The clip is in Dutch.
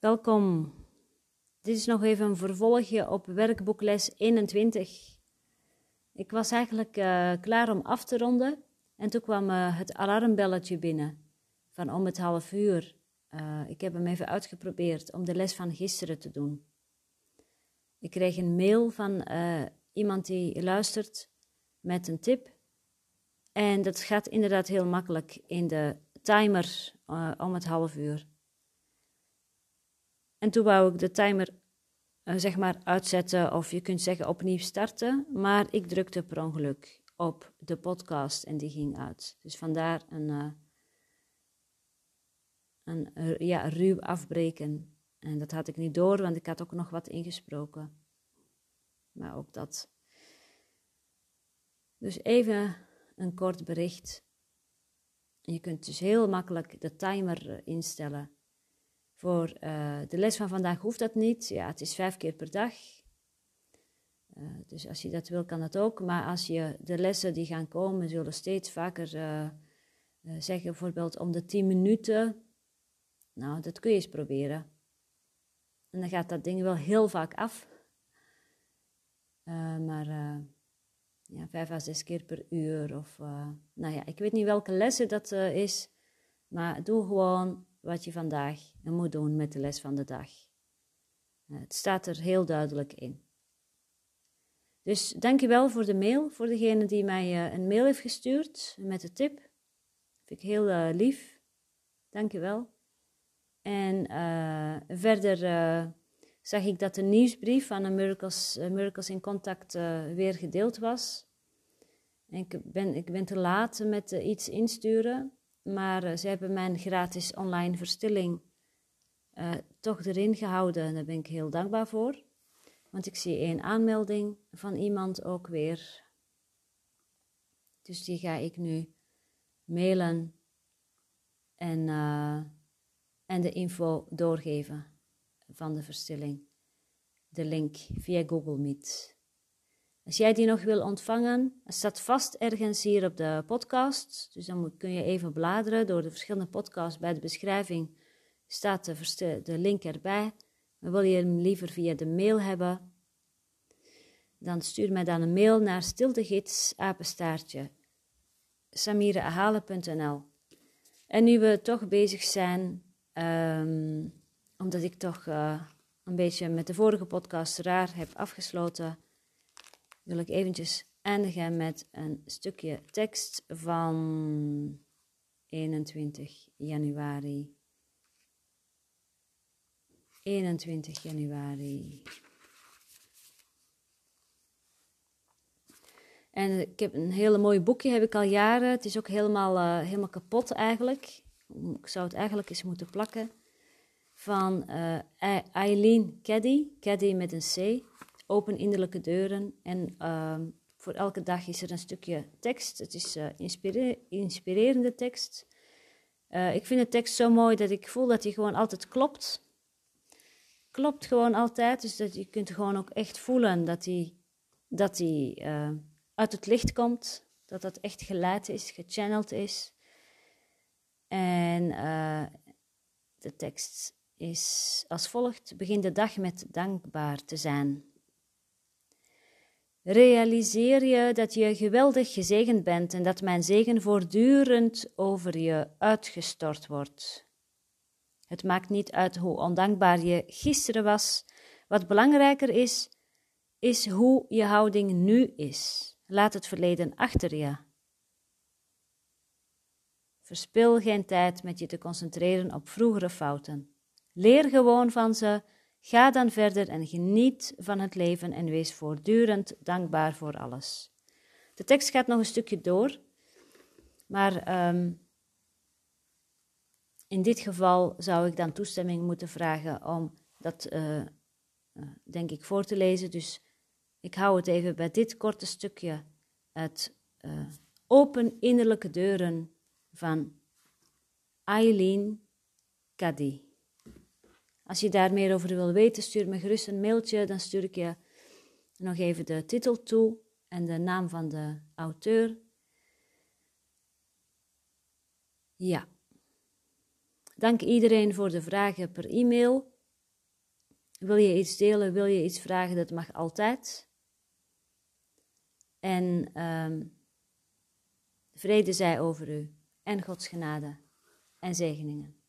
Welkom. Dit is nog even een vervolgje op werkboekles 21. Ik was eigenlijk uh, klaar om af te ronden en toen kwam uh, het alarmbelletje binnen van om het half uur. Uh, ik heb hem even uitgeprobeerd om de les van gisteren te doen. Ik kreeg een mail van iemand die luistert met een tip. En dat gaat inderdaad heel makkelijk in de timer om het half uur. En toen wou ik de timer uh, zeg maar uitzetten of je kunt zeggen opnieuw starten, maar ik drukte per ongeluk op de podcast en die ging uit. Dus vandaar een, uh, een uh, ja, ruw afbreken. En dat had ik niet door, want ik had ook nog wat ingesproken. Maar ook dat. Dus even een kort bericht. Je kunt dus heel makkelijk de timer instellen voor uh, de les van vandaag hoeft dat niet. Ja, het is vijf keer per dag. Uh, dus als je dat wil, kan dat ook. Maar als je de lessen die gaan komen, zullen steeds vaker uh, zeggen, bijvoorbeeld om de tien minuten. Nou, dat kun je eens proberen. En dan gaat dat ding wel heel vaak af. maar ja, vijf à zes keer per uur. Of, nou ja, ik weet niet welke lessen dat is. Maar doe gewoon wat je vandaag moet doen met de les van de dag. Eh, het staat er heel duidelijk in. Dus dankjewel voor de mail, voor degene die mij eh, een mail heeft gestuurd met de tip. Vind ik heel uh, lief. Dankjewel. En verder zag ik dat de nieuwsbrief van de Miracles, Miracles in Contact weer gedeeld was. En ik ben, ik ben te laat met iets insturen. Maar uh, ze hebben mijn gratis online verstilling uh, toch erin gehouden. Daar ben ik heel dankbaar voor. Want ik zie één aanmelding van iemand ook weer. Dus die ga ik nu mailen en, uh, en de info doorgeven van de verstilling. De link via Google Meet. Als jij die nog wil ontvangen, het staat vast ergens hier op de podcast. Dus dan moet, kun je even bladeren door de verschillende podcasts. Bij de beschrijving staat de, de link erbij. Maar wil je hem liever via de mail hebben, dan stuur mij dan een mail naar stiltegids, apenstaartje, samireahalen.nl. En nu we toch bezig zijn, um, omdat ik toch uh, een beetje met de vorige podcast raar heb afgesloten wil ik eventjes eindigen met een stukje tekst van 21 januari. 21 januari. En ik heb een hele mooi boekje, heb ik al jaren. Het is ook helemaal, uh, helemaal kapot eigenlijk. Ik zou het eigenlijk eens moeten plakken. Van uh, Eileen Caddy, Caddy met een C open innerlijke deuren. En uh, voor elke dag is er een stukje tekst. Het is uh, inspirerende tekst. Uh, ik vind de tekst zo mooi dat ik voel dat hij gewoon altijd klopt. Klopt gewoon altijd. Dus dat je kunt gewoon ook echt voelen dat hij, dat uh, uit het licht komt. Dat dat echt geleid is, gechanneld is. En de tekst is als volgt: begin de dag met dankbaar te zijn. Realiseer je dat je geweldig gezegend bent en dat mijn zegen voortdurend over je uitgestort wordt. Het maakt niet uit hoe ondankbaar je gisteren was. Wat belangrijker is, is hoe je houding nu is. Laat het verleden achter je. Verspil geen tijd met je te concentreren op vroegere fouten. Leer gewoon van ze Ga dan verder en geniet van het leven en wees voortdurend dankbaar voor alles. De tekst gaat nog een stukje door, maar um, in dit geval zou ik dan toestemming moeten vragen om dat, uh, uh, denk ik, voor te lezen. Dus ik hou het even bij dit korte stukje. Het uh, open innerlijke deuren van Eileen Kadi. Als je daar meer over wil weten, stuur me gerust een mailtje. Dan stuur ik je nog even de titel toe en de naam van de auteur. Ja. Dank iedereen voor de vragen per e-mail. Wil je iets delen, wil je iets vragen, dat mag altijd. En ehm, vrede zij over u en Gods genade en zegeningen.